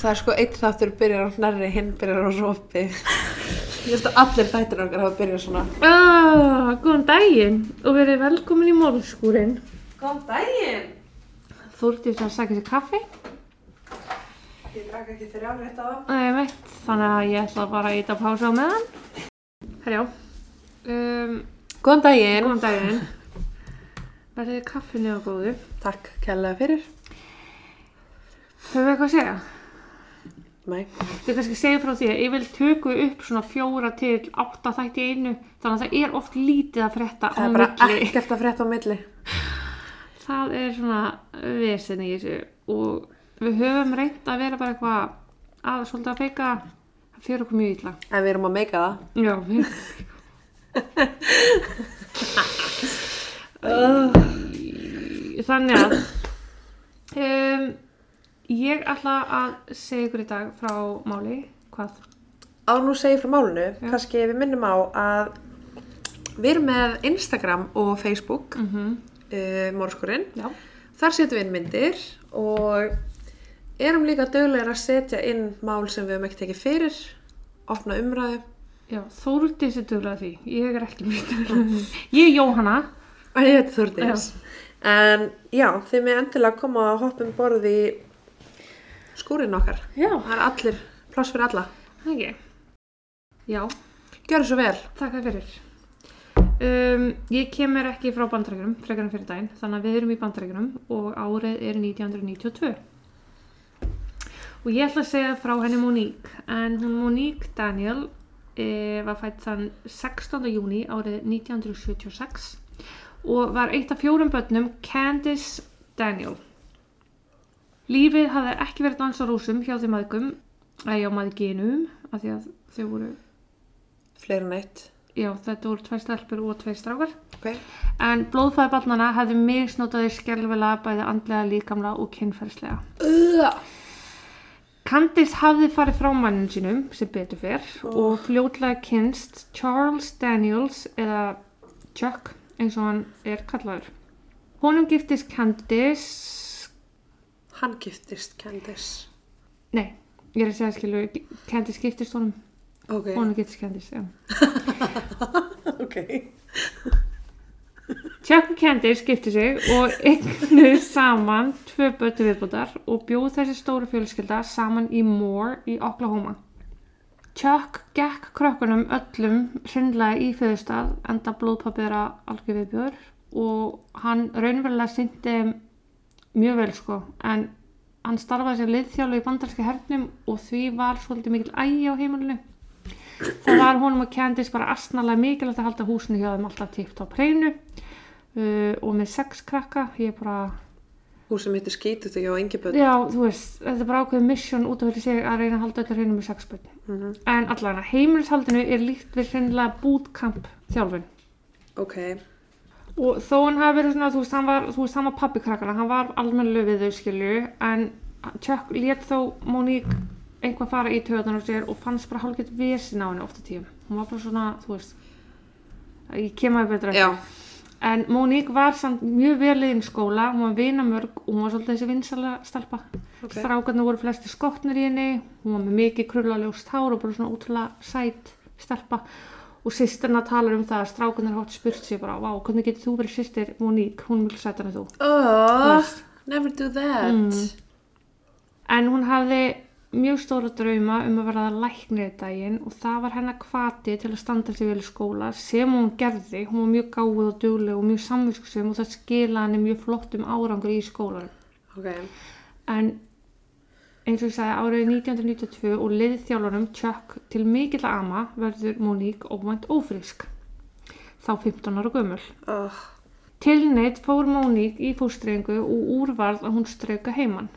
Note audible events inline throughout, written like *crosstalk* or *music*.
Það er sko eitt þáttur byrjar á hnarri, hinn byrjar á sopi. *laughs* Ég held að allir þættir okkar hafa byrjað svona. Ah, góðan daginn og verið velkomin í málskúrin. Góðan daginn! Þúrtið að sækja sér kaffi. Ég drakk ekki þeirri árétt á það. Það þannig að ég ætla bara að íta pása á meðan. Herjá, um, Góðan daginn! góðan daginn. Verðið kaffinu og góðu. Takk kærlega fyrir. Höfum við eitthvað að segja? Nei. Þið kannski segja frá því að ég vil töku upp svona fjóra til átta þætti í einu þannig að það er oft lítið að frétta á Það er bara milli. ekkert að frétta á milli. Það er svona vesinni í þessu og við höfum reynt að vera bara eitthvað að svolítið að feika það fyrir okkur mjög illa. En við erum að meika það. Já, *laughs* við... Þannig að um, ég ætla að segja ykkur í dag frá máli, hvað? Á nú segið frá málunu, kannski við minnum á að við erum með Instagram og Facebook, mm Mhm. uh, Mórskurinn. Já. Þar setjum við inn myndir og erum líka döglegir að setja inn mál sem við höfum ekki tekið fyrir, opna umræðu. Já, Þórdís er duglega því, ég er ekki. *laughs* Ég er Jóhanna. Og ég heiti Þúrdís. En já, þið með endilega koma að hoppa um borð í skúrin okkar. Já. Það er allir, pláss fyrir alla. Ekki. Já, Gjörðu svo vel. þakka fyrir. Um, ég kemur ekki frá bandarækjunum, frekar en fyrir daginn, þannig að við erum í bandarækjunum og árið er 1992. Og ég ætla að segja frá henni Monique, en hún Monique Daniel e, var fætt þann 16. júni árið 1976 og var eitt af fjórum börnum Candice Daniel. Lífið hafði ekki verið dans á rúsum hjá þeim aðgum, eða hjá maðginum, af því að þau voru, Fleiri en eitt. já þetta voru tvær stelpur og tvær strákar. Ok. En blóðfæði barnana hefði misnótaði skelvilega bæði andlega, líkamlega og kynferðslega. Uh. Candice hafði farið frá mannin sínum sem betur fyrr og fljótlega kynst Charles Daniels eða Chuck eins og hann er kallaður. Honum giftist Candice, Hann giftist Candice. nei, ég er að segja skilu, Candice giftist honum, Ok. honum giftist Candice, já. *laughs* Ok. Chuck og Candice skipti sig og eignuð saman tvö bötu viðbútar og bjóð þessi stóru fjölskylda saman í Moore í Oklahoma. Chuck gekk krökkunum öllum hreinlega í föðustað enda blóðpappi þeirra algjör viðbjör og hann raunverulega syndi mjög vel sko en hann starfaði sér liðþjálu í bandarska hernum og því var svolítið mikil ægi á heimilinu. Það var honum og Candice bara astnalega mikilvægt að halda húsinu hjá þeim alltaf típt á preinu uh, og með sex krakka ég bara, Hún sem heitir Skítut og ég á engi bönn. já þú veist þetta er bara ákveðið mission út af fyrir sig að reyna að halda öllu hreinu með sex börn Mhm. en allavega heimilishaldinu er líkt við hreinlega bootcamp þjálfun Ok. Og þó hann hafi verið svona þú veist hann var, þú veist hann var pappi krakkana hann var almennileg við þau skilju en Chuck lét þó Monique einhvað fara í töðan á sér og fannst bara hálfgett vesin á henni ofta tíum hún var bara svona, þú veist ég kem að betra Já. En Monique var samt mjög velið í skóla, hún var vinamörg og hún var svolítið þessi vinsala stelpa. Ok. Strákarnir voru flesti skotnir í henni, hún var með mikið krullaljóst hár og bara svona útrúlega sæt stelpa. Og sýsterna talar um það að strákarnir hátt spurt sig bara, vá, hvernig getur þú verið sýstir Monique, hún mjög sætar en þú. Oh, never do that. Mm. En hún hafði mjög stóra drauma um að verða læknir í daginn og það var hennar kvati til að standa sig vel í skóla sem hún gerði. Hún var mjög gáð og dugleg og mjög samvinskusum og það skila henni mjög flottum árangur í skólanum. Ok. En eins og ég sagði árið 1992 og liðþjálfarum Chuck til mikill ama verður Monique óvænt ófrísk. Þá 15 ára gömul. Oh. Tilneitt fór Móník í fóstrengu og úrvarð að hún strauka heimann.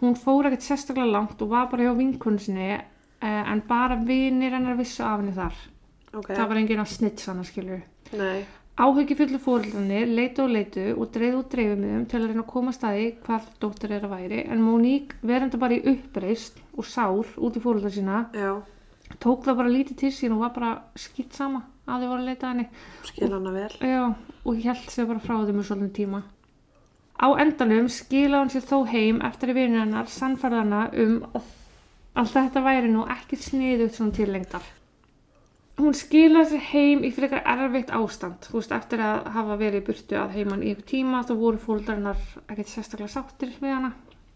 Hún fór ekkert sérstaklega langt og var bara hjá vinkunni sinni eh, en bara vinir hennar vissu af henni þar. Ok. Það var enginn að snitts hana skilur. Nei. Áhyggjufullu fóreldarnir leitu og leitu og dreifðu með þeim til að reyna að koma að staði hvað dóttir er að væri en Móník verandi bara í uppreist og sár út í fóreldar sína Já. tók það bara lítið til sín og var bara skitt sama að þau voru að leita að henni Skil hana vel. Já, og held sér bara frá þeim í svolítið tíma. Á endanum skila hann sér þó heim eftir að vinur hennar sannfærðana um að þetta væri nú ekki sniðugt svona til lengdar. Hún skila sér heim í frekar erfitt ástand, þú veist, eftir að hafa verið burtu að heiman í ykkur tíma þá voru fóldarinnar ekkert sérstaklega sáttir við hana.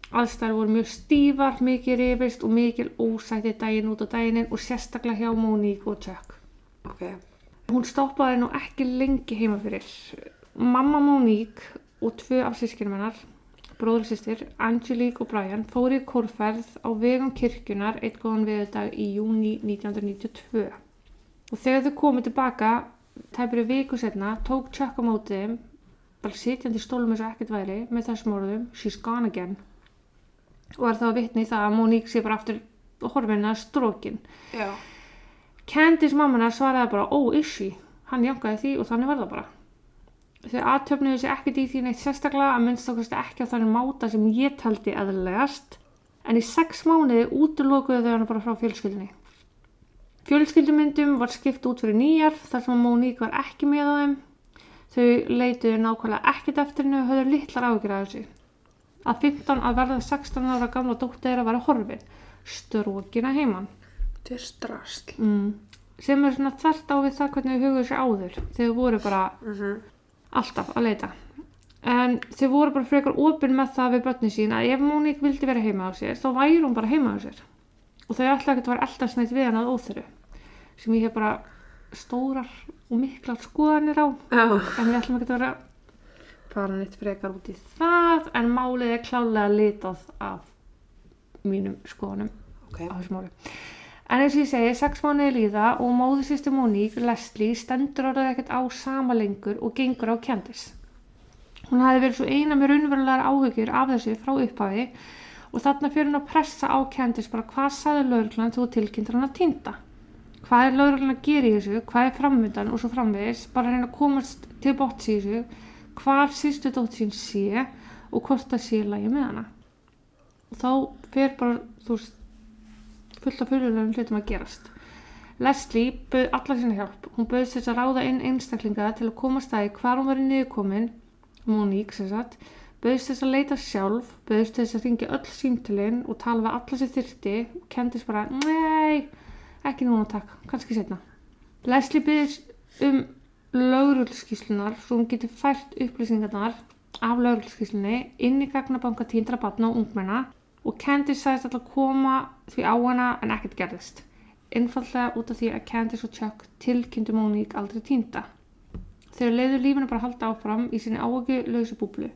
Aðstæður voru mjög stífar, mikið rifist og mikil ósætti daginn út á daginn og sérstaklega hjá Monique og Chuck. Ok. Hún stoppaði nú ekki lengi heima fyrir. Mamma Monique og tvö af sískinum hennar, bróðursýstir, Angelique og Brian, fóru í kórferð á vegum kirkjunar eitt góðan veðudag í júni 1992. Og þegar þau komið tilbaka, tæpiri viku setna, tók Chuck á mótið þeim, bara sitjandi í stólum eins og ekkert væri, með þessum orðum, she's gone again. Og er þá að vitni í það að Monique sé bara aftur horfinna strókin. Já. Candice mammana svaraði bara, ó, is she? Hann jankaði því og þannig var það bara. Þau aðtöfnuðu sér ekkert í því neitt sérstaklega að minnst okkar ekki á þannig máta sem ég taldi eðlilegast en í sex mánuði útlokuðu þau hana bara frá fjölskyldinni. Fjölskyldumyndum var skipt út fyrir nýjar þar sem Monique var ekki með á þeim. Þau leituðu nákvæmlega ekkert eftir hennu og höfðu litlar ágjur af þessu. Að 15 að verða 16 ára gamla þeirra var að horfin, strókina heiman Þetta er strasl. mm. sem er svona þvert á við það hvernig þau hugðu sér áður þau voru bara Mm alltaf að leita en þau voru bara frekar opinn með það við börnin sín að ef Móník vildi vera heima á sér þá væri hún bara heima á sér og þau ætla ekkert að vera eldast neitt við hann að óþöru sem ég hef bara stórar og miklar skoðanir á Já. en við ætlum ekki að vera fara neitt frekar út í það en málið er klálega litað af mínum skoðanum Ok. á þessum máli. En eins og ég segi, sex mánuði líða og móðursýstu Monique, Leslie, stendur orðið ekkert á sama lengur og gengur á Candice. Hún hafi verið svo eina með raunverulegar áhugjur af þessu frá upphafi og þarna fyrir hún að pressa á Candice bara hvað saði lauruglan þú tilkynntur hann að týnda. Hvað er lauruglan að gera í þessu, hvað er framöndan og svo framvegis, bara reyna að komast til bóts í þessu, hvar sýstu dótt sín sé og hvort það sé lægi með hana. Og þá fer bara, þú veist, fullt af fyrirlegum hlutum að gerast. Leslie bauð allar sinna hjálp. Hún bauðst þess að ráða inn einstaklinga til að koma stæði hvar hún var í niðurkomin, Monique sem sagt, bauðst þess að leita sjálf, bauðst þess að ringja öll símtölinn og tala við alla sem þyrti og kendist bara, nei, ekki núna takk, kannski setna. Leslie bauðst um lauruglskíslunar svo hún getur fært upplýsingarnar af lauruglskíslunni inn í gagnabanka tíndra batna og ungmenna og Candice sagðist alltaf koma því á hana en ekkert gerðist. Einfallega út af því að Candice og Chuck tilkynntu Monique aldrei týnda. Þau leiðu lífinu bara halda áfram í sinni áhugi lausu búblu.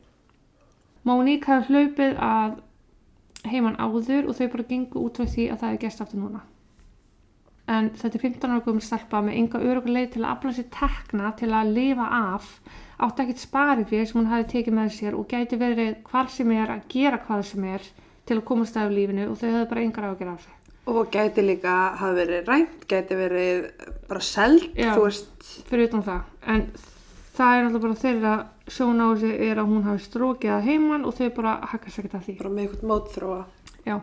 Monique hafði hlaupið að heiman áður og þau bara gengu út frá því að það hefði gæst aftur núna. En þetta er 15 ára gömul stelpa með enga öruguleið til að afla sér tekna til að lifa af átti ekkert spari fyrir sem hún hafi tekið með sér og gæti verið hvar sem er að gera hvað sem er til að komast af lífinu og þau höfðu bara engar ágjör á sig. Og gæti líka hafa verið rænt, gæti verið bara seld, Já. Fyrir utan það. En það er alltaf bara þeirra sjón á sig er að hún hafi strókið að heiman og þau bara hakkast ekkert að því. Bara með eitthvað mótþróa. Já.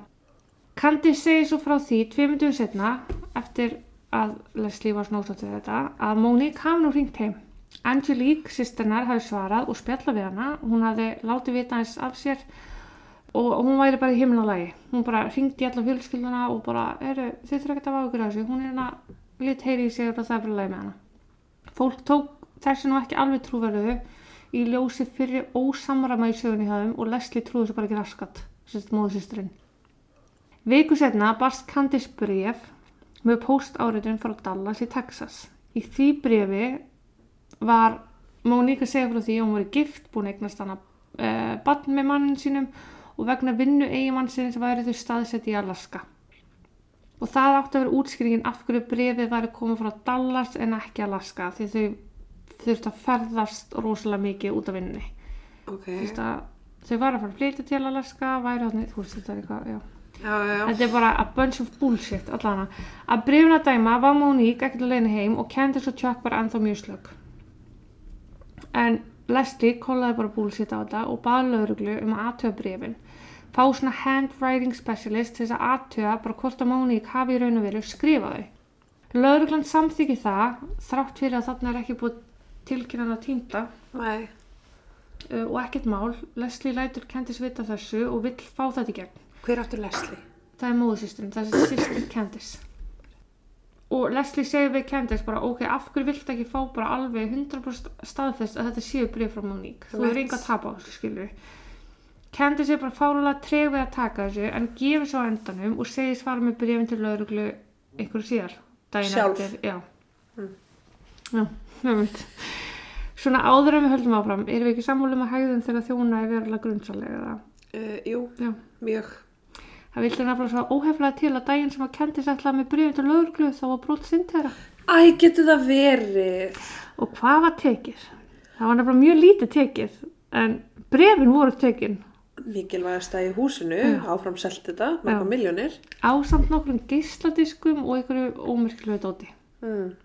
Candice segir svo frá því tveimundum setna eftir að Leslie var snósátt við þetta að Monique hafi nú hringt heim. Angelique, sýsternar, hafi svarað og spjalla við hana. Hún hafi látið vita eins af sér og hún væri bara í himnalagi. Hún bara hringdi í alla fjölskylduna og bara, eru, þið þurfa ekki að vaga ykkur á þessu. Hún er hérna, lit heyri í sig og það er bara lagi með hana. Fólk tók þessi nú ekki alveg trúverðu í ljósi fyrir ósamrama í sögunni þeim og Leslie trúði þessu bara ekki raskat, sérst móðsýsturinn. Viku setna barst Candice bref með póstáritun frá Dallas í Texas. Í því brefi var Móníka segja frá því að hún var gift, búin eignast hana uh, barn með mannin sínum og vegna vinnu eigimannsins væri þau staðsett í Alaska. Og það átti að vera útskýringin af hverju brefið væri komið frá Dallas en ekki Alaska því þau þurfti að ferðast rosalega mikið út af vinnunni. Ok. Þú veist að þau var að fara að flytja til Alaska, væri hann, þú veist þetta er eitthvað, já. Já, já. Þetta er bara a bunch of bullshit allana. Að brifuna dæma var Monique ekkert að leina heim og Candice og Chuck var ennþá mjög slögg. En Leslie kollaði bara bullshit á þetta og baði lauruglu um að aðtöða brifin. Fá svona handwriting specialist til þess að aðtöða bara hvort að Monique hafi í raun og veru skrifað þau. Lauruglan samþykki það þrátt fyrir að þarna er ekki búið tilkynnan að týnda. Uh, og ekkert mál. Leslie lætur Candice vita þessu og vill fá þetta í gegn. Hver áttu Leslie? Það er móðusýsturinn, það er sýstur Candice. Og Leslie segir við Candice bara, ok, af hverju vilt ekki fá bara alveg 100% staðfest að þetta séu bréf frá Monique. Þú er enga að tapa á þessu, skilur Candice er bara fálulega treg við að taka þessu en gefur svo endanum og segir svara með bréfin til lauruglu einhverju síðar. Sjálf? Eftir, já. Mm. Já, nefnt. Svona áður en við höldum áfram, erum við ekki sammálum að hægðum þegar þjóna er verulega grunnsalega eða? Uh, jú, Já. mjög. Það vildi nefnilega svo óheflega til að daginn sem að Candice ætlaði með bréfin til lauruglu þá var brot sinn þeirra. Æ, getur það verið? Og hvað var tekið? Það var nefnilega mjög lítið tekið en brefin voru tekin Mikilvægast að í húsinu, Já. áfram selt þetta, marga Já. miljónir. ásamt nokkrum geisladiskum og einhverju ómerkilegu dóti. Mm.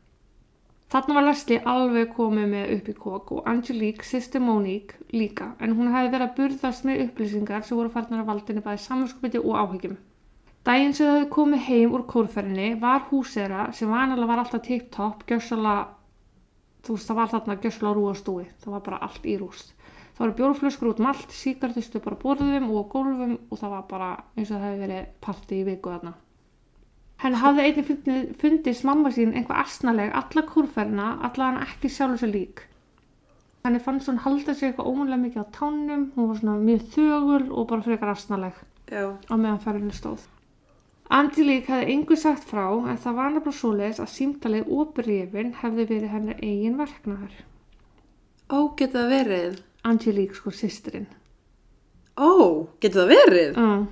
Þarna var Leslie alveg komið með upp í kók og Angelique, sýsti Monique, líka en hún hefði verið að burðast með upplýsingar sem voru farnar að valdinni bæði samanskupiti og áhyggjum. Dægin sem þau hefði komið heim úr kórferðinni var húsera sem vanalega var alltaf tip-top, gjörsala, þú veist það var þarna gjörsala rúastúi, það var bara allt í rúst. Það voru bjórflöskur út um allt, síkartistu bara á borðum og á gólfum og það var bara eins og það hefði verið parti í viku þarna. Henni hafði einnig fundist mamma sín einhvað asnaleg alla kúrferna, alla hann ekki sjálfur sér lík. Henni fannst hún halda sér eitthvað ómúlega mikið á tánum, hún var svona mjög þögul og bara frekar asnaleg Já. á meðan ferðinu stóð. Angelique hefði engu sagt frá en það var nefnilega svoleiðis að símtalið og brefin hefði verið henni eigin verknaður. Ó, getur það verið? Angelique sko sýstirinn. Ó, getur það verið? Mm.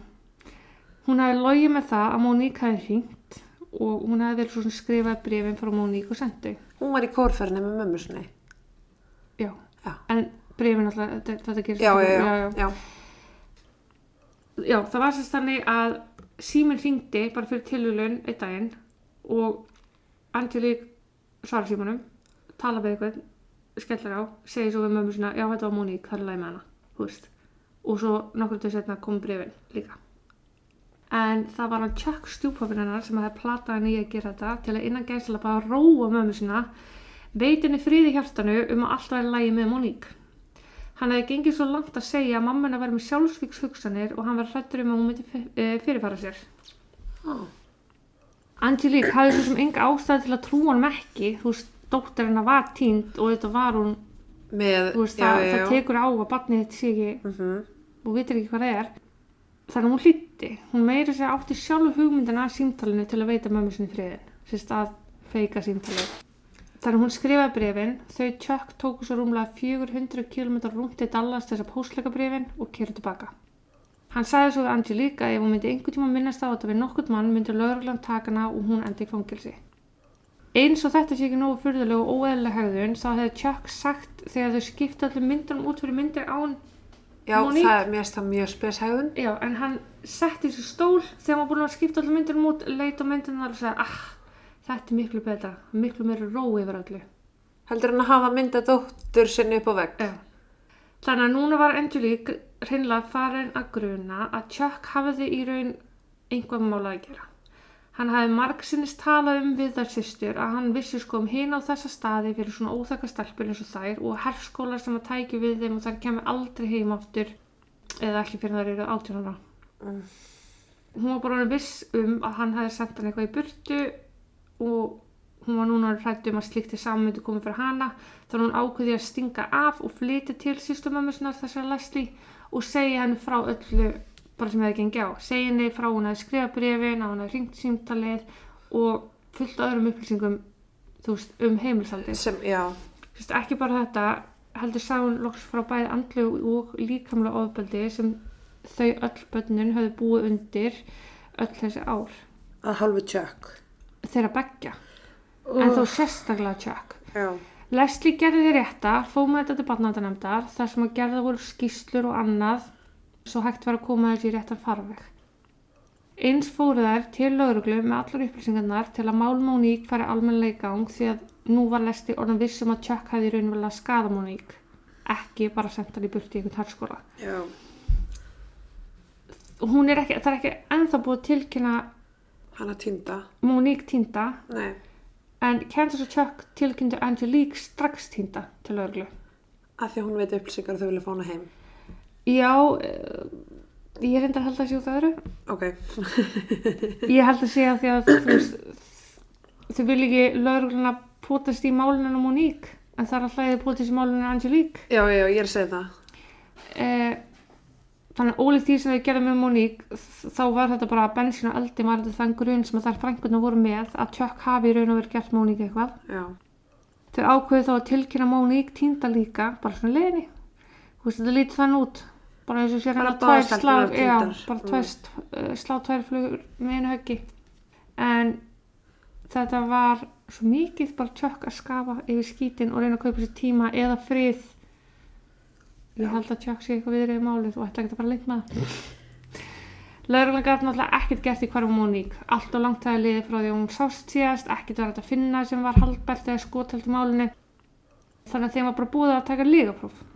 Hún hefði logið með það að Monique hefði hringt og hún hefði verið svona skrifað brefin frá Monique og sendu. Hún var í kórferðinni með mömmu sinni. Já. Já. En brefin alltaf, þetta, þetta gerist. Já, já, já. já, já. já. Það var sérst þannig að síminn hringdi bara fyrir tilhjulun einn daginn og Angelique svarar símanum, tala við eitthvað, skellar á, segir svo við mömmu svona, já þetta var Monique, það er læg með hana, þú veist. Og svo nokkur til setna kom brefin líka. En það var hann Chuck stjúpafinn hennar sem hefði platað henni í að gera þetta til að innan gæsla bara róa mömmu sína, veit henni friði í hjartanu um að allt væri lægi með Monique. Hann hefði gengið svo langt að segja að mamma hennar væri með sjálfsvíks hugsanir og hann var hrættur um að hún myndi eh, fyrirfara sér. Ó. Angelique hafði svo sem enga ástæði til að trúa hann ekki, þú veist, dóttir hennar var tínd og þetta var hún, Með, veist, já, það, já, það já. tekur á að barnið þetta sé ekki Mhm. og vitir ekki hvað það er. Þannig að hún hlýtti, hún meiri sér átti sjálf hugmyndina að símtalinu til að veita mömmu sinni friðin, sérst að feika símtalið. Þannig að hún skrifaði brefin, þau Chuck tóku svo rúmlega 400 km rúnt til Dallas þess að póstleika brefin og kyrðu tilbaka. Hann sagði svo við Angelique að ef hún myndi einhvern tíma minnast á þetta við nokkurt mann myndi lögreglan taka hana og hún endi í fangilsi. Eins og þetta sé ekki nógu furðuleg og óeðlega hegðun þá hefði Chuck sagt þegar þau skipta allir myndunum út fyrir myndir án Já, Monique? það er mér finnst það mjög speshægðun. Já, en hann setti þessu stól þegar var búin að skipta allir myndunum út, leit á myndunum og sagði, ah, þetta er miklu betra, miklu meira ró yfir öllu. Heldur hann að hafa mynda dóttur sinni upp á vegg? Já. Þannig að núna var Angelique hreinlega farin að gruna að Chuck hafiði í raun einhvað mála að gera. Hann hafi margsinnis talað um við þær systur að hann vissi sko um hina á þessa staði fyrir svona óþakka stelpur eins og þær og herskólar sem að tæki við þeim og þær kemur aldrei heim aftur eða ekki fyrir þær eru átjónara. Mm. Hún var bara viss um að hann hafi sendt hann eitthvað í burtu og hún var núna hrætt um að slíkt í sammyndu komið fyrir hana þannig hún ákveði að stinga af og flytja til sýstumömmusnar þessar Leslie og segja henni frá öllu bara sem hefði gengið á. Segja henni frá hún að skrifa brefin, að hún að ringt símtalið og fullt öðrum upplýsingum veist, um Sist, ekki bara þetta, heldur hún loks frá bæði andlu og líkamlega ofbeldi sem þau öll bönnin höfðu búið undir öll þessi ár. að hálfu tjökk. Þeirra beggja, en þó sérstaklega tjökk. Leslie gerði því rétta, fóð með þetta til barnavæntanemndar þar sem að gerða voru skýslur og annað svo hægt var að koma þessi í réttan farveg. Eins fóru þær til lauruglu með allar upplýsingarnar til að mál Móník færi almennilega í gang því að nú var Leslie orðan vissum að Chuck hefði raunverulega skada Móník, ekki bara senda hann í burti í einhvern harskóla. já, Hún er ekki, það er ekki ennþá búið tilkynna hann að týnda. Móník týnda Nei, en Candace og Chuck tilkynntu Angelique strax týnda til lauruglu. Af því að hún veit upplýsingar og þau vilja fá hana heim. Já, uh, ég reyndar að held að út af öðru. Ok. *laughs* Ég held að að því að þú veist, þau vil ekki lögregluna potast í málunum Monique, en það er alltaf að þið potast í málunum Angelique. Já, já, ég er að segja það. Eh, þannig að ólíkt því sem þau gerðu með Monique, þá var þetta bara bensín og eldi maður þann grunn sem að þær frængunar voru með að Chuck hafi raun og verið gert Monique eitthvað. Já. Þau ákveðu þá að tilkynna Monique týnda líka, bara svona leiðinni. Þú veist, þetta lítið þann út. Bara eins og Bara hérna tvær slá, já, bara Mm. tvær, mm. slá tvær flugur með einu höggi. En þetta var svo mikið bara tjökk að skafa yfir skítin og reyna að kaupa sér tíma eða frið. Ég Já. held að tjökk sé eitthvað viðrið í málið og ætla ekki að fara lengt með. Lauruglan gæti náttúrulega ekkert gert í hverjum Móník. Allt og langt það liðið frá því að hún sást síðast, ekkert var hægt að finna sem var haldbært eða skotelt í málinu. Þannig að þeim var bara búið að taka lígapróf.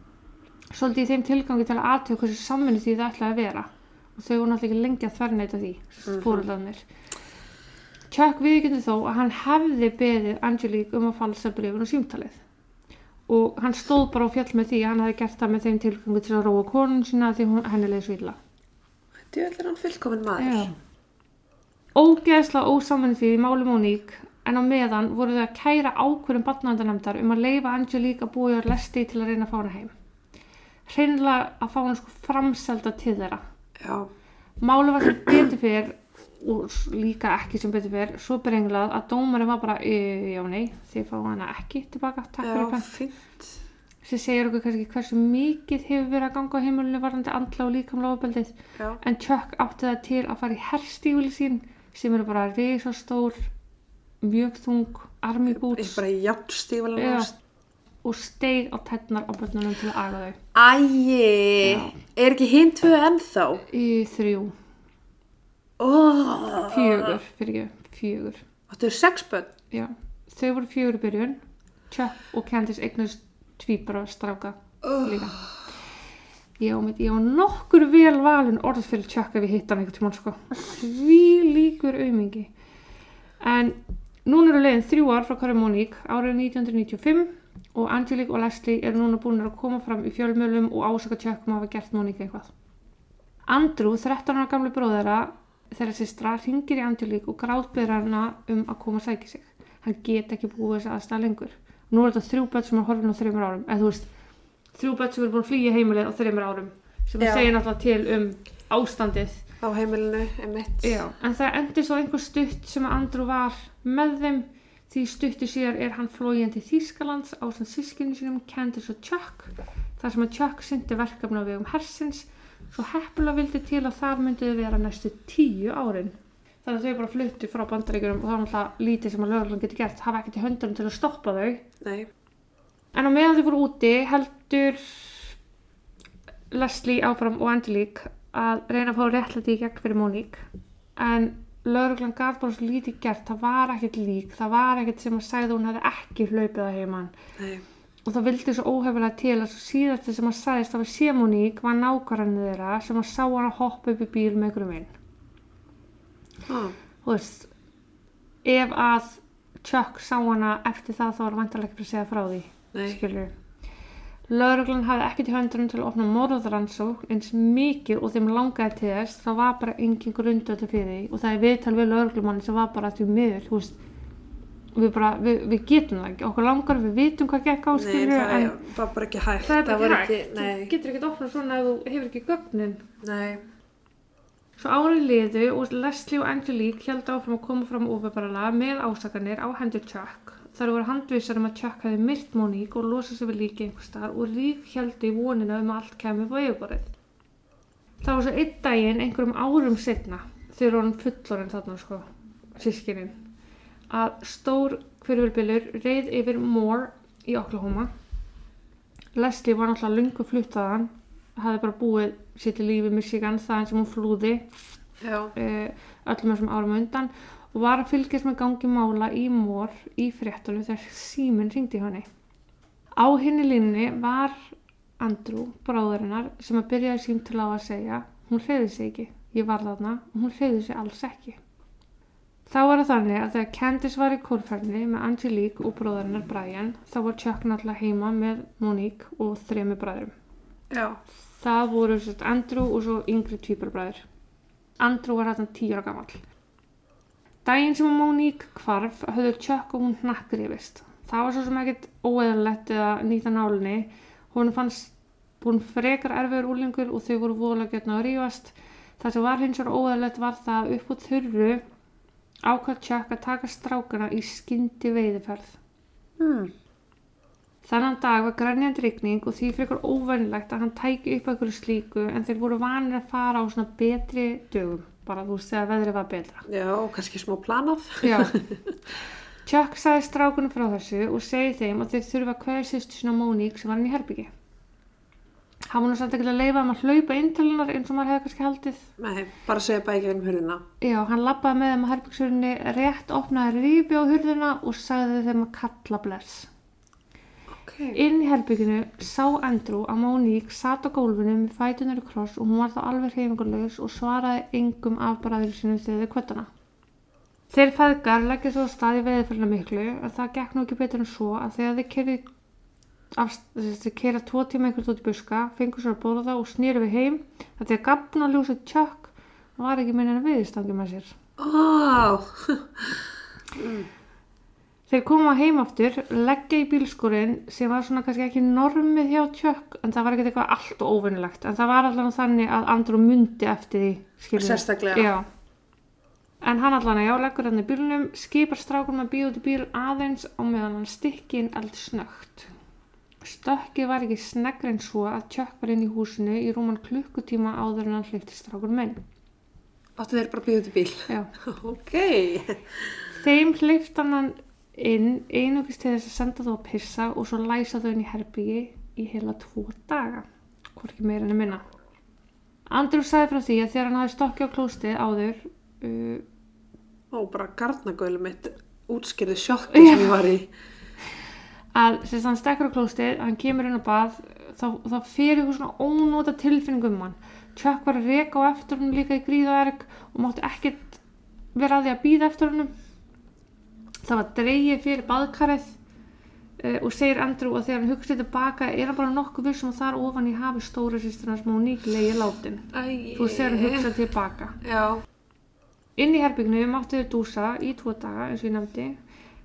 Svolítið í þeim tilgangi til að aðtöku hversu samvinni því það ætlaði að vera. Og þau voru náttúrulega ekki lengi að þverneita því, Mhm. fóröldanir. Chuck viðkynni þó að hann hefði beðið Angelique um að falsa brefin og símtalið. Og hann stóð bara á fjall með því að hann hefði gert það með þeim tilgangi til að róa konun sína því hún, henni leið svo illa. Djöfull er hann fullkominn maður. Ógeðslega ósamvinni því í máli Móník en á meðan voru þau að kæra ákvörðum barnavendanemndar um að leifa Angelique að búa í lesti til að reyna að fá hana heim. Hreinlega að fá hana sko framselda til þeirra. Já. Máli var sem betur fyrr og líka ekki sem betur fyrr svo brenglað að dómarinn var bara "Eh, já nei, þið fá hana ekki tilbaka, takk fyrir Já, pent fínt. sem segir okkur kannski hversu mikið hefur verið að ganga á heimilinu varðandi andla og líkamlega ofbeldið Já. en Chuck átti það til að fara í herstífili sín sem eru bara risastór mjög þung boots bara játnstífala Já. Og steig á tennar á börnunum til að aga þau Æi, Já. er ekki hinn tvö ennþá? í þrjú, Oh. fjögur fyrir ekki, fjögur Áttu sex bönn? já, þau voru fjögur í byrjun Chuck og Candice eignast tvíbara stráka Oh. líka ég á, mitt, ég á nokkur vel valin orð fyrir Chuck ef ég hitt hann einhvern tímann sko því líkur aumingi en núna eru leiðin þrjú ár frá Karin Móník árið 1995 og Angelique og Leslie eru núna búin að koma fram í fjölmjölum og ásaka Chuck um að hafa gert Móník eitthvað Andrew, 13 ára gamli bróðara þeirra sýstra, ringir í Angelique og gráðbyrðar hana um að koma að sækja sig hann get ekki búið þess aðstæða lengur nú er þetta þrjú börn sem er horfin á þreymur árum eða þú veist, þrjú börn sem er búin að flýja heimilið á þreymur árum sem Já. að segja náttúrulega til um ástandið Á heimilinu, emitt. Já. en það endur svo einhver stutt sem Andrew var með þeim því stuttu síðar er hann flógin til Þýskalands á sann sískinu sínum Candice og Chuck þar sem að Chuck syndi verkefna á vegum hersins. Svo heppulega vildi til að þar myndiði vera næstu tíu árin. Þannig að þau bara fluttu frá bandaríkjunum og það var náttúrulega lítið sem að lögurlan geti gert hafa ekkert í höndunum til að stoppa þau. Nei. En á meðan þau voru úti heldur Leslie áfram og Angelique að reyna að fá réttlæti í gegn fyrir Monique. En lauruglan gaf bara svo lítið gert það var ekkert lík, það var ekkert sem að að hún hefði ekki hlaupið að heimann Nei. og það vildi svo óhefilega til að svo síðast sem að sagðist að var Monique var nákvæmni þeirra sem að sá hann að hoppa upp í bíl með einhverjum inn Ah. þú veist ef að Chuck sá hana eftir það þá var vantarlega ekki að segja frá því Nei. skilur Lauruglan hafði ekkert í höndunum til að opna morðrannsókn eins mikið og þeim langaði til þess það var bara engin grundöldu fyrir því og það er viðtal við lauruglumanni sem var bara því miður þú veist við, bara, við, við getum það ekki, okkur langar við vitum hvað gekk á Nei, skilur það er- bara ekki hægt. það er bara var ekki hægt Nei. þú getur ekki opnað svona ef þú hefur ekki gögnin Nei. Svo árið liðu og Leslie og Angelique held áfram að koma fram ofinbarlega með ásakanir á hendur Chuck. Þar voru handvísar um að Chuck hefði myrt Monique og losað sér við líki einhvers staðar og rík heldi í vonina um að allt kemur á yfirborðið. Það var svo einn daginn einhverjum árum setna, eru hann fullorinn þarna sko, sískinin, að stór hverjulbilur reið yfir Moore í Oklahoma. Leslie var náttúrulega lungu fluttaðan, hafði bara búið sér til lífi Michigan þaðan sem hún flúði uh, öllum þessum árum undan og var að fylgjast með gangi mála í mór í fréttunum þegar síminn ringdi í henni. Á henni línni var Andrew, bráðurinnar, sem að byrjaði sím til á að segja hún hreyði sig ekki, ég var þarna og hún hreyði sig alls ekki. Þá var það þannig að þegar Candice var í kórferðinni með Angelique og bróðarinnar Brian þá var Chuck náttúrulega heima með Monique og þremi bræðurum. Já. Það voru sérst Andrew og svo yngri tvíbarbræður. Andrew var hættan tíu ára gamall. Daginn sem Monique hvarf höfðu Chuck og hún hnakkrifist. Það var svo sem ekkert óeðanlegt eða nýta nálinni. Hún fannst hún frekar erfiður úlingur og þau voru voðalega getna að rífast. Það sem var hins vegar óeðanlegt var það upp á þurru ákvað Chuck að taka strákana í skyndi veiðiferð. Hmm. Þannan dag var grænjandi rigning og því frekar óvænilegt að hann tæki upp einhverju slíku en þeir voru vanir að fara á svona betri dögum, bara þú veist þegar veðrið var betra. Já, kannski smá planað. Já. *laughs* Chuck sagði strákunum frá þessu og segi þeim að þeir þurfa að kveða sýstu sína Móník sem var hann í herbyggi. Hann var nú samt ekki að leifa að hlaupa inn til hennar eins og maður hefði kannski haldið. Nei, bara segja bækið um hurðina. Já, hann lappaði með þeim að herbyggshurinni, rétt opnaði rífi á hurðina og sagði þeim að kalla bless. Ok. Inn í herbygginu sá Andrew að Móník satt á gólfinu með fætunar í kross og hún var þá alveg hreyfingarlaus og svaraði engum af bræður sinu þegar þau kvötana. Þeir feðgar leggja svo að staði veðiförna miklu en það gekk nú ekki betur en svo að þegar þeir kerði þeir kera tvo tíma einhvert út í buska, fengur sér að bóla það og snýru við heim að því að gafna ljósið tjökk var ekki minna en viðstangi með sér. Ó, *laughs* Þeir koma heim aftur, leggja í bílskurinn sem var svona kannski ekki normið hjá Chuck en það var ekkert eitthvað allt og óvinnilegt en það var allan þannig að Andrew mundi eftir því skilurðu. Sérstaklega. Já. En hann allan að já, leggur hann í bílnum, skipar strákunum að bíða út í bíl aðeins á meðan hann stykki inn eld snögt. Stökkið var ekki sneggri en svo að Chuck var inn í húsinu í rúman klukkutíma áður en hann hleypti strákunum inn. áttu þeir bara býða út í bíl. Já. *laughs* Ok. Þeim hleypt hann inn einugist til þess að senda þú að pissa og svo læsa þau inn í herbyggi í heila tvo daga, hvorki meira en að minna. Andrew sagði frá því að þegar hann hafði stokkið á klóstið áður, uh, Ó, bara garnagölu mitt útskýrði sjokki sem ég var í. að sem sagt, hann stekkur á klóstið, hann kemur inn á bað, þá, þá fyrir eitthvað svona ónóta tilfinning um hann. Chuck var að reka á eftir hann líka í gríðaverk og mátti ekkert vera að því að býða eftir hann. Það var dreigið fyrir baðkarið uh, og segir Andrew að þegar hann hugsaði tilbaka er hann bara nokkuð vissum að þar ofan í hafi stóra sýsturnas Monique leiði látin. Þú þegar hann hugsaði tilbaka. Já. Inn í herbyggnu máttu þau dúsa í tvo daga eins og ég nefndi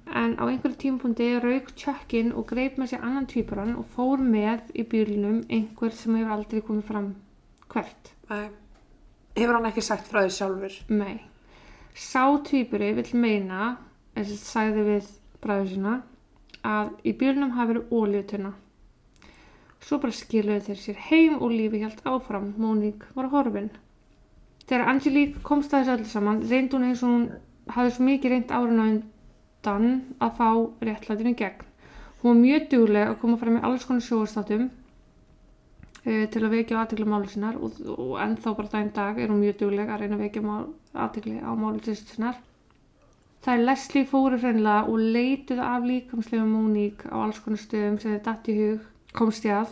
en á einhverju tímapunkti rauk Chuckin og greip með sér annan tvíburan og fór með í bílnum einhver sem hefur aldrei komið fram hvert. Æ. Hefur hann ekki sagt frá því sjálfur? Nei. Sá tvíburi vill meina, og sagði við bræður sína, að í bílnum hafi verið ólíutunna. Svo bara skiluðu þeir sér heim og lífi hjælt áfram. Móník var horfin. Þegar Angelique komst að þessu öllu saman, reyndi hún eins og hún hafði svo mikið reynd árun á undan að fá réttlætinu gegn. Hún var mjög dugleg að koma fram í alls konar sjóðarstatum uh, til að vekja aðtekla máli sinnar og, og ennþá bara daginn dag er hún mjög dugleg að reyna að vekja aðtekli á máli sinnar. Það er Leslie fóru hreinlega og leituð af líkamslega Móník á alls konar stöðum sem þið datt í hug, komst ég að.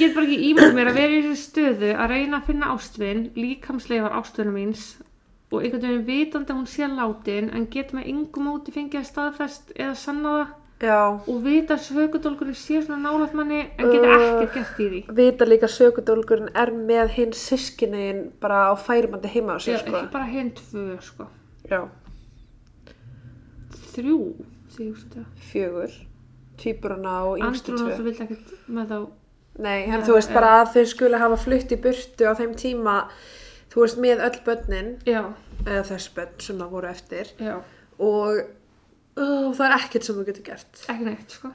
Get bara ekki ímynd mér að vera í þessu stöðu að reyna að finna ástvinn, líkamslega var ástvinn míns og einhvern veginn vitandi að hún sé látin en geta með yngum móti fengið að staðfest eða sanna það Já. og vita að sökudólkurinn sé svona nálægt manni en geta Uh. ekkert gert í því. Vita líka sökudólgurinn er með hinn sískinniðin bara á færumandi heima á Já, sér, sko. ekki bara hinn tvö, sko. Þrjú. Fjögur. Tvíburana og yngstu Andrún tvö. þú vilt ekkert með þá. Nei, en Já, þú veist já. bara að þeir skuli hafa flutt í burtu á þeim tíma, þú veist, með öll börnin, Já, eða þess börn sem það voru eftir, já. og uh, það er ekkert sem þú getur gert. Ekki neitt, sko.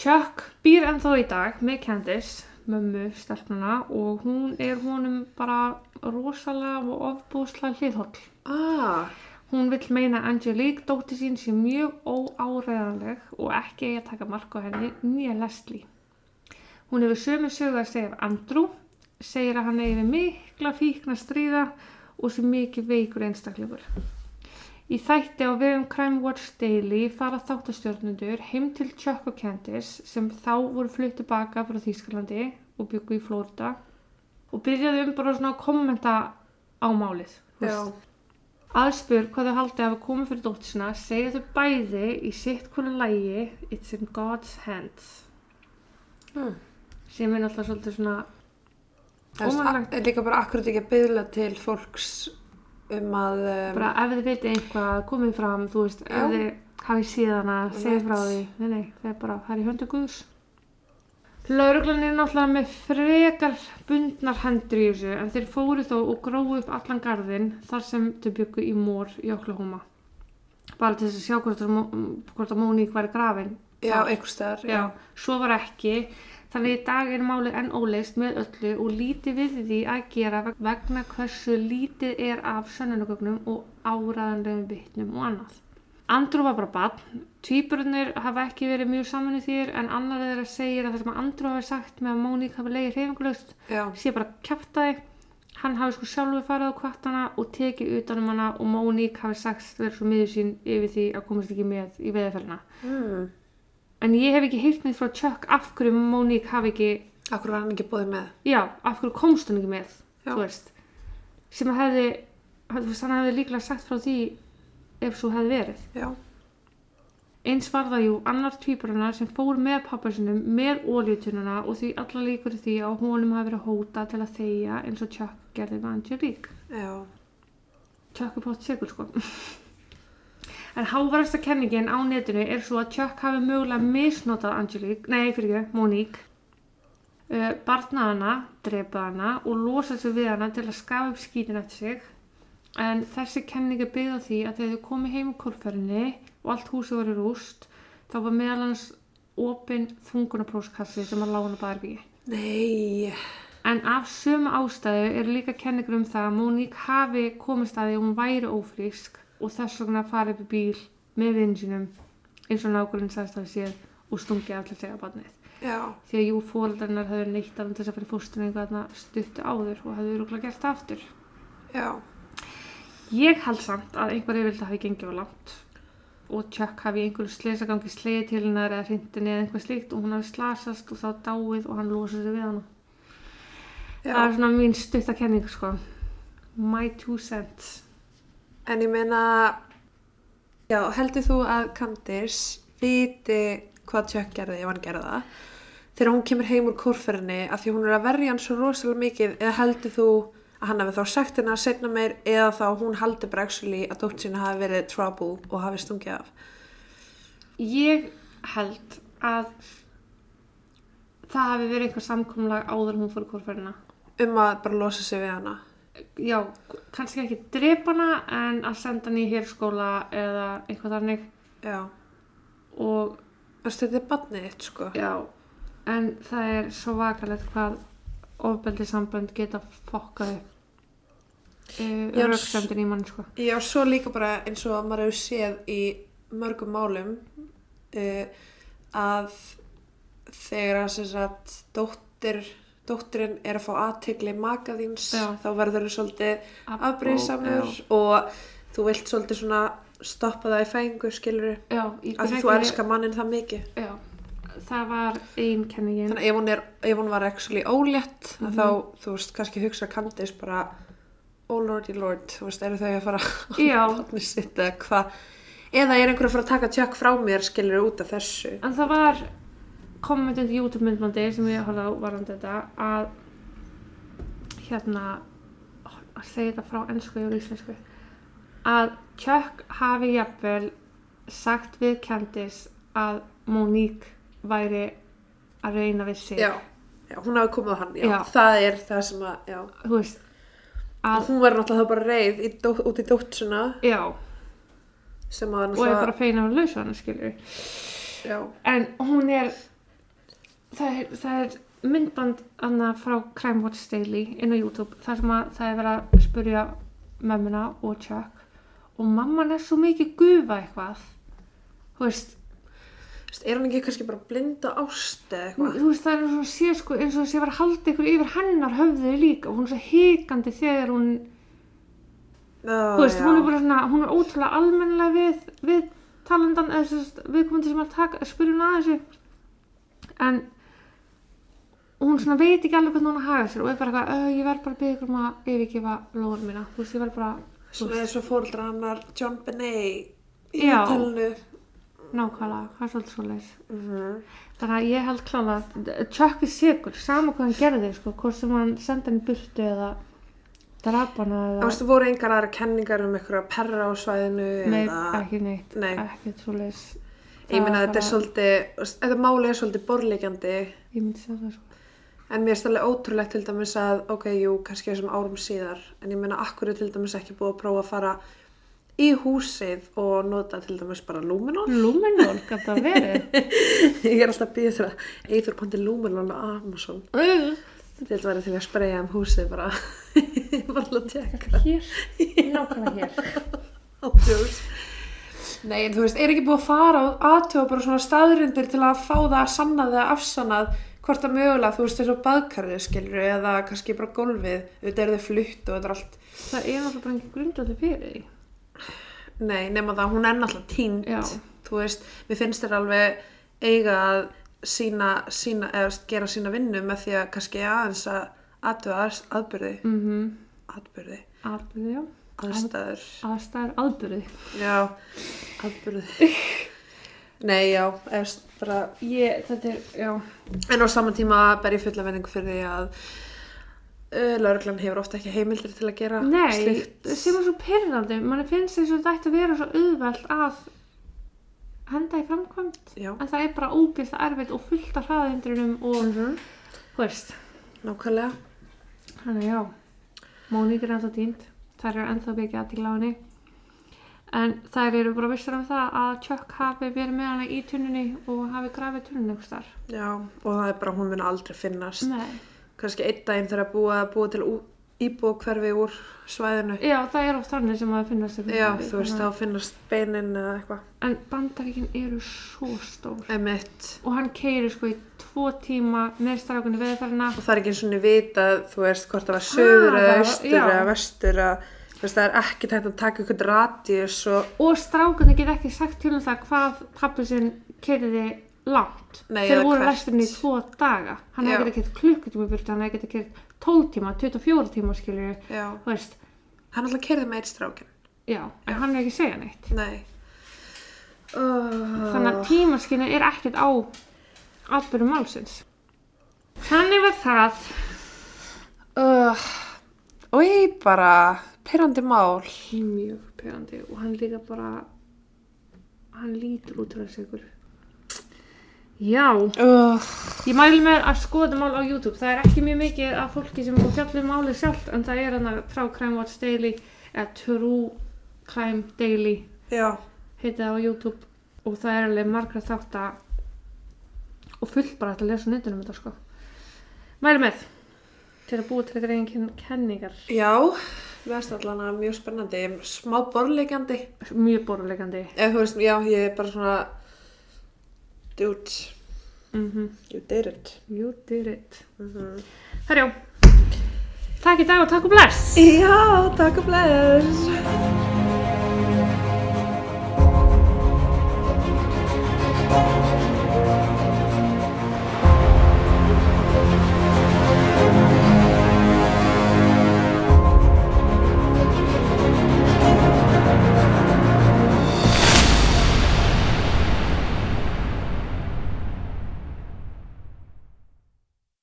Chuck býr ennþá í dag með Candice, mömmu stelpnuna og hún er honum bara rosalega og ofbúslega hliðhóll. Ah, Hún vill meina Angelique dóttir sín sé mjög óáreðanleg og ekki eigi að taka mark á henni nýja Leslie. Hún hefur sömu sögu að segja af Andrew, segir að hann eigi við mikla fíkna stríða og sé mikið veikur einstaklegur. Í þætti á vegum Crime Watch Daily fara þáttastjórnundur heim til Chuck og Candice sem þá voru flutt tilbaka frá Þýskalandi og byggu í Florida og byrjaði um bara svona að kommenta á málið. já. Veist. Aðspur hvað þau haldið að hafa komið fyrir dóttir sinna segja þau bæði í sitt konu lægi It's in God's hands Mm. sem er náttúrulega svolítið svona Það er líka bara akkurat ekki að byðla til fólks um að um, bara ef þið veitir eitthvað komið fram, þú veist, Já. ef þið hafið síðana, Einmitt. frá því nei, nei, það er bara, það er í höndu Guðs Lauruglan er náttúrulega með frekar bundnar hendur í þessu en þeir fóru þó og gróðu upp allan garðin þar sem þau byggu í mór í Oklahoma bara til þess að sjá hvort, að Móník væri grafin já, þar. einhvers staðar, já. Já, svo var ekki. Þannig í dag er málið enn óleist með öllu og lítið við því að gera vegna hversu lítið er af sönnunagögnum og áræðanlegum vitnum og annað. Andrew var bara barn. Tvíburunir hafa ekki verið mjög saman í þér en annar þeirra segir að það sem Andrew hafi sagt með að Móník hafi leiði hreyfingulust já, sé bara kjaftaði. Hann hafi sko sjálfur farið á kvartana og tekið utanum hana og Móník hafi sagt verið svo miður sín yfir því að komast ekki með í veðaferðina. mm. En ég hef ekki heyrt neitt frá Chuck af hverju Monique hafi ekki, akkur var hann ekki búið með já, af hverju komst hún ekki með, Já. þú veist. Sem að hefði, veist, hann hefði líklega sagt frá því ef svo hefði verið. já, Eins var það jú annar tvíburana sem fór með pappa sinum með óljutununa og því alla líkur því að honum hafi verið hóta til að þegja eins og Chuck gerði með Angelique. já, Chuck er bótt sigur sko. *laughs* En hávarasta kenningin á netinu er svo að Chuck hafi mögulega misnotað Angelique, nei fyrir ekki, Monique, uh, barnað hana, drepað hana og losað sig við hana til að skafa upp skítin eftir sig. En þessi kenning er byggð á því að þegar þau komið heim úr kórferinni og allt húsið var í rúst, þá var meðal hans opinn þungunapróskassi sem að lága hana baðarbyggi. nei En af sömu ástæðu eru líka kenningur um það að Monique hafi komist að því að hún væri ófrísk og þess vegna farið upp í bíl með vinsinum eins og nákvæmlega að séð og stungið allir segja barnið. já, Því að jú fóreldarnar hefur neitt til þess að fyrir fórstunningu þarna stuttu áður og hefur rúglega gert aftur. já, Ég held samt að einhver yfirlega hafi gengið á langt og Chuck hafi einhverju slesagangi slegið til hennar eða hrindinni eða einhver slíkt og hún hafi slasast og þá dáið og hann losið sig við hana. já. Það er svona mín stutta kenning sko. My two cents. en ég meina já, heldur þú að Candice viti hvað Chuck gerði ef hann gerði það þegar hún kemur heim úr kórferinni af því hún er að verja hann svo rosalega mikið eða heldur þú að hann hafi þá sagt hennar að setna meir eða þá hún haldi bara actually að dótt sína hafi verið trouble og hafi stungið af. Ég held að það hafi verið einhver samkomlag áður hún fór í kórferðina. um að bara losa sig við hana. Já, kannski ekki drepa hana en að senda hann í hérskóla eða eitthvað þannig. Já, og þetta er barnið þitt sko. Já, en það er svo vakalegt hvað ofbeldi sambönd geta fokkað upp uh, röksemdin í mann sko. Já, svo líka bara eins og maður hefur séð í mörgum málum uh, að þegar að sem sagt dóttir, dóttirinn er að fá aðtegli maka þíns Já. þá verður þau svolítið já. og þú vilt svolítið svona stoppa það í fæðingu skilur Já, í af því þú elskar mannin það mikið Já, það var ein kenningin þannig að ef hún, er, ef hún var actually ólétt mm þá, þú veist, kannski hugsa Candice bara oh lordy lord, þú veist, eru þau að fara Já. barnið sitt eða hvað? Eða er einhver að fara að taka tjökk frá mér skilur út af þessu? En það var kommentandi YouTube myndbandi sem ég horfði á varandi þetta að hérna að segja þetta frá ennsku og íslensku. Að Chuck hafi jafnvel sagt við Candice að Monique væri að reyna við sig. Já, já, hún hafi komið á hann já. Já. það er það sem að, þú veist að, hún var náttúrulega bara reið í dó, út í dóttsuna já, sem að og er bara feina að lausa hann skilur já, en hún er það er, það er myndband annað frá Crime Watch Daily inn á YouTube þar sem að það er verið að spurja mömmuna og Chuck og mamman er svo mikið gufa eitthvað. Þú veist, Þú veist, er hann ekki kannski bara blinda ást eða eitthvað? þú veist það er svona sé sko eins og sé að halda ykkur yfir hennar höfðið líka. Og hún er svo hikandi þegar hún Ó, þú veist, já. hún er bara svona, hún er ótrúlega almennilega við, við talandan eða þess að við komum til sem að taka, spyrja hún að þessu en hún svona veit ekki alveg hvernig hún að haga sér og er bara eitthvað, "Ö, ég verð bara að byggja um að yfirgefa lóður mína, þú veist, ég verð bara Svona eins og fóreldra nákvæmlega, það er svolítið svolítið Mm þannig að ég held klála að Chuck er sigur, sama hvað hann gerði sko, hvort sem hann senda hann í burtu eða drapana Þú eða veist, þú voru engar aðra kenningar um einhverja perra á svæðinu Nei, eða... ekki neitt, Nei. ekki svolítið Ég meina þetta er svolítið, þú þetta máli er svolítið borlegjandi ég myndi segja það sko. En mér er stærlega ótrúlegt til dæmis að, ok, jú, kannski þessum árum síðar en ég meina, akkur er til dæmis ekki búið að prófa að fara í húsið og nota til dæmis bara lúminól. Luminol, gæti það verið *laughs* ég er alltaf að býða þér að eithur pandi lúminól á Amazon. Til þetta væri því að spreyja um húsið bara, *laughs* bara að tjekka. hér, nákvæmlega hér *laughs* Ábjós. Nei, en þú veist, er ekki búið að fara og aðtöfa bara svona staðrindir til að fá það sannað eða afsannað hvort að mögulega, þú veist, þessu baðkarðið skilur eða kannski bara gólfið, auðvitað eru þau flutt og þetta er allt, það er náttúrulega bara ekki grundöldi fyrir því nei, nema það, hún er náttúrulega tínt, Já. þú veist, mér finnst þér alveg eiga að sína, sína, eða gera sína vinnu með því að kannski aðeins að aðtöfa að, aðbyrði, mm -hmm. aðbyrði, aðbyrði, aðstæður, aðstæður aðbyrði já, aðbyrði. *laughs* Nei, já, eða bara ég, þetta er, já. En á saman tíma ber ég fulla venningu fyrir því að lauruglan hefur ofta ekki heimildir til að gera Nei, slíkt. sem er svo pyrrandi mann finnst þess að þetta ætti að vera svo auðvelt að henda í framkvæmt Já, en það er bara ógilt erfitt og fullt af hraðhindrunum og Mhm. þú veist nákvæmlega. þannig já, Móník er ennþá týnd þær eru ennþá byggja aðtíkla á henni en þær eru bara vissar um það að Chuck hafi verið með hana í tunnunni og hafi grafið þar Já, og það er bara, hún mun aldrei finnast. Nei. Kannski einn daginn þegar að búa, búa til íbúa hverfi úr svæðinu. Já, það er oft þannig sem að finnast Já, þú veist, þá finnast beinin eða eitthvað. En bandaríkin eru svo stór Emitt. og hann keiri sko í tvo tíma með strákunni veðferðina Og það er ekki eins og niður vita, þú veist, hvort það var söður eða já. eða vestur veist, það er ekki tægt að taka ykkur radíus og, og strákunni get ekki sagt til um það hvað pappi sinn keiriði langt. Nei, þeir voru vesturinn í tvo daga. Hann Já. hefði getið kert klukkutíma í burtu hann hefði getið kert 12 tíma, 24 tíma skilju já, þú veist, hann alltaf kerði með eitt strákin. já, en hann er ekki að segja neitt. Nei. Uh, þannig að tímaskinni er ekkert á atbyrðum málsins. Þannig var það. Uh, og ég bara pyrrandi mál. Mjög pegandi og hann líka bara hann lítur út fyrir sigur já. Uh, Ég mæli með að skoða mál á YouTube. Það er ekki mjög mikið af fólki sem búið að fjalla um málið sjálft en það er hann að True Crime Watch Daily eða True Crime Daily heitið á YouTube. Og það er alveg margra þátt að og fullt bara að lesa netinu um þetta sko. Mæli með til að búa til eitthvað eigin kenningar. já veist allan að mjög spennandi. Smá borleikjandi Mjög veist, já, ég er bara svona dude, Mm you did it. You did it. mm Herjó, takk í dag og takk og bless. já, takk og bless